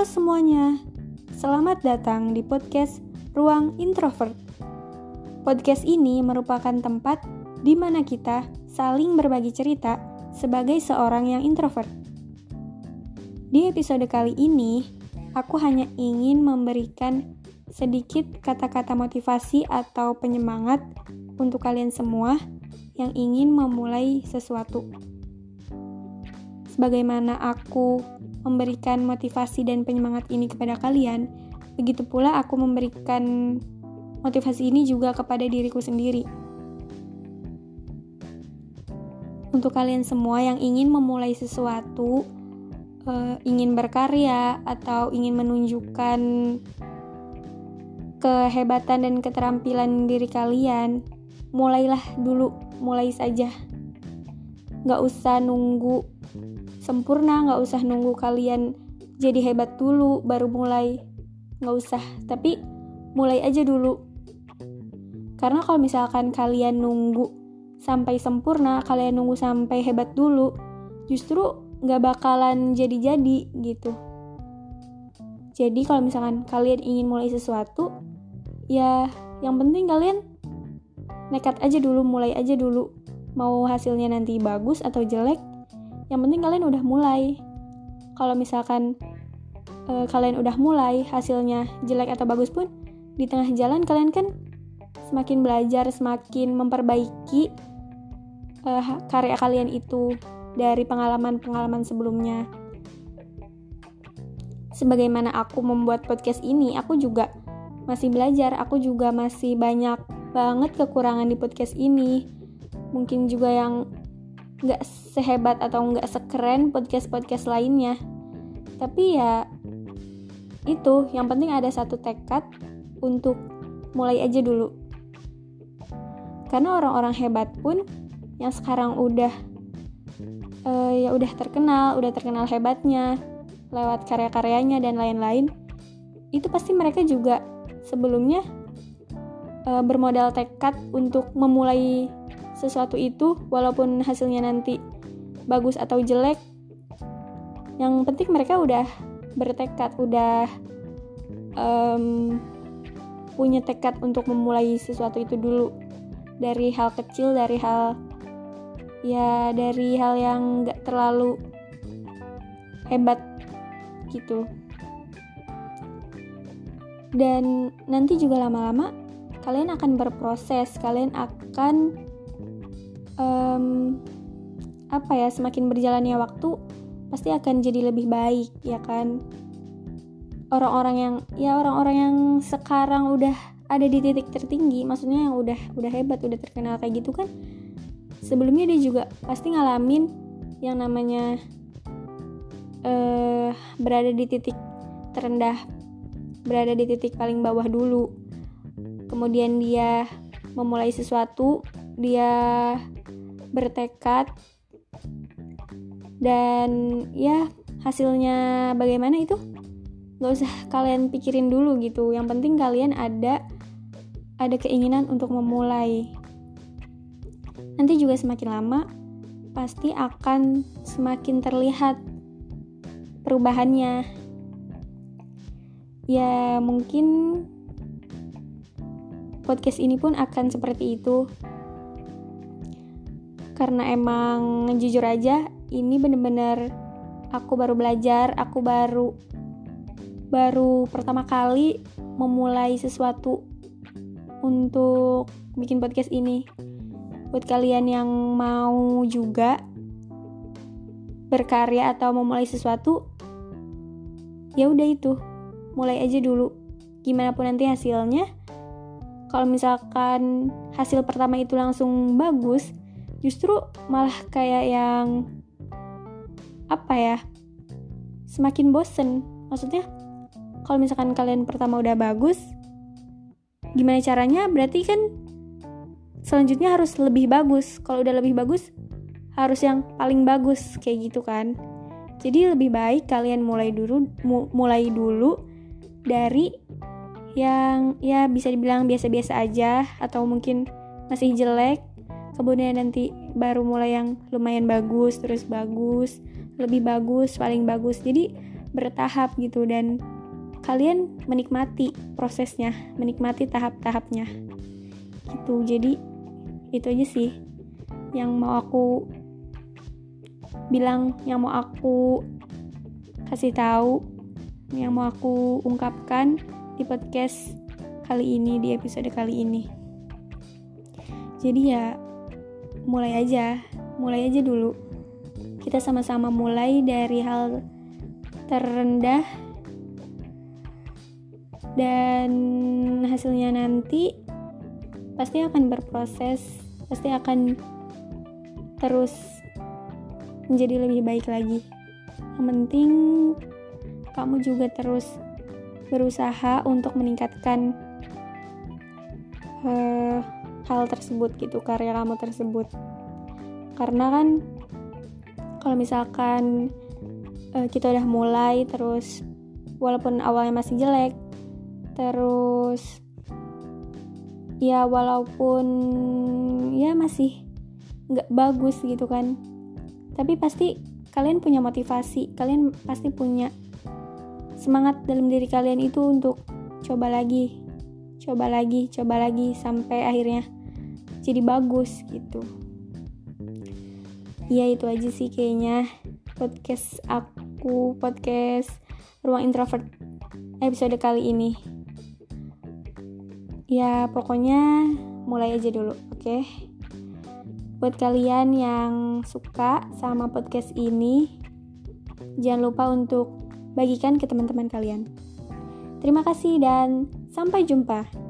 Halo semuanya, selamat datang di podcast Ruang Introvert. Podcast ini merupakan tempat di mana kita saling berbagi cerita sebagai seorang yang introvert. Di episode kali ini, aku hanya ingin memberikan sedikit kata-kata motivasi atau penyemangat untuk kalian semua yang ingin memulai sesuatu. Sebagaimana aku memberikan motivasi dan penyemangat ini kepada kalian, begitu pula aku memberikan motivasi ini juga kepada diriku sendiri. Untuk kalian semua yang ingin memulai sesuatu, uh, ingin berkarya atau ingin menunjukkan kehebatan dan keterampilan diri kalian, mulailah dulu, mulai saja. Gak usah nunggu sempurna, nggak usah nunggu kalian jadi hebat dulu baru mulai. Nggak usah, tapi mulai aja dulu. Karena kalau misalkan kalian nunggu sampai sempurna, kalian nunggu sampai hebat dulu, justru nggak bakalan jadi-jadi gitu. Jadi kalau misalkan kalian ingin mulai sesuatu, ya yang penting kalian nekat aja dulu, mulai aja dulu. Mau hasilnya nanti bagus atau jelek, yang penting kalian udah mulai. Kalau misalkan uh, kalian udah mulai hasilnya jelek atau bagus pun di tengah jalan kalian kan semakin belajar semakin memperbaiki uh, karya kalian itu dari pengalaman-pengalaman sebelumnya. Sebagaimana aku membuat podcast ini aku juga masih belajar aku juga masih banyak banget kekurangan di podcast ini. Mungkin juga yang nggak sehebat atau nggak sekeren podcast-podcast lainnya. Tapi ya itu yang penting ada satu tekad untuk mulai aja dulu. Karena orang-orang hebat pun yang sekarang udah uh, ya udah terkenal udah terkenal hebatnya lewat karya-karyanya dan lain-lain itu pasti mereka juga sebelumnya uh, bermodal tekad untuk memulai sesuatu itu walaupun hasilnya nanti bagus atau jelek yang penting mereka udah bertekad udah um, punya tekad untuk memulai sesuatu itu dulu. Dari hal kecil dari hal ya dari hal yang gak terlalu hebat gitu. Dan nanti juga lama-lama kalian akan berproses kalian akan um, apa ya semakin berjalannya waktu pasti akan jadi lebih baik ya kan? Orang-orang yang ya orang-orang yang sekarang udah ada di titik tertinggi maksudnya yang udah udah hebat udah terkenal kayak gitu kan sebelumnya dia juga pasti ngalamin yang namanya uh, berada di titik terendah berada di titik paling bawah dulu. Kemudian dia memulai sesuatu dia bertekad dan ya hasilnya bagaimana itu? Nggak usah kalian pikirin dulu gitu. Yang penting kalian ada ada keinginan untuk memulai. Nanti juga semakin lama pasti akan semakin terlihat perubahannya. Ya mungkin podcast ini pun akan seperti itu karena emang jujur aja ini bener-bener aku baru belajar aku baru baru pertama kali memulai sesuatu untuk bikin podcast ini. Buat kalian yang mau juga berkarya atau memulai sesuatu ya udah itu mulai aja dulu. Gimana pun nanti hasilnya kalau misalkan hasil pertama itu langsung bagus justru malah kayak yang apa ya semakin bosen. Maksudnya kalau misalkan kalian pertama udah bagus gimana caranya? Berarti kan selanjutnya harus lebih bagus. Kalau udah lebih bagus harus yang paling bagus kayak gitu kan. Jadi lebih baik kalian mulai dulu mu, mulai dulu dari yang ya bisa dibilang biasa-biasa aja atau mungkin masih jelek kemudian nanti baru mulai yang lumayan bagus terus bagus lebih bagus paling bagus. Jadi bertahap gitu dan kalian menikmati prosesnya menikmati tahap-tahapnya. Gitu. Jadi itu aja sih yang mau aku bilang yang mau aku kasih tahu yang mau aku ungkapkan di podcast kali ini di episode kali ini. Jadi ya mulai aja. Mulai aja dulu. Kita sama-sama mulai dari hal terendah. Dan hasilnya nanti pasti akan berproses pasti akan terus menjadi lebih baik lagi. Yang penting kamu juga terus berusaha untuk meningkatkan uh, hal tersebut gitu karya kamu tersebut. Karena kan kalau misalkan uh, kita udah mulai terus walaupun awalnya masih jelek terus ya walaupun ya masih nggak bagus gitu kan. Tapi pasti kalian punya motivasi kalian pasti punya semangat dalam diri kalian itu untuk coba lagi coba lagi coba lagi sampai akhirnya jadi bagus gitu ya itu aja sih kayaknya podcast aku podcast ruang introvert episode kali ini ya pokoknya mulai aja dulu oke okay? buat kalian yang suka sama podcast ini jangan lupa untuk bagikan ke teman-teman kalian. Terima kasih dan sampai jumpa.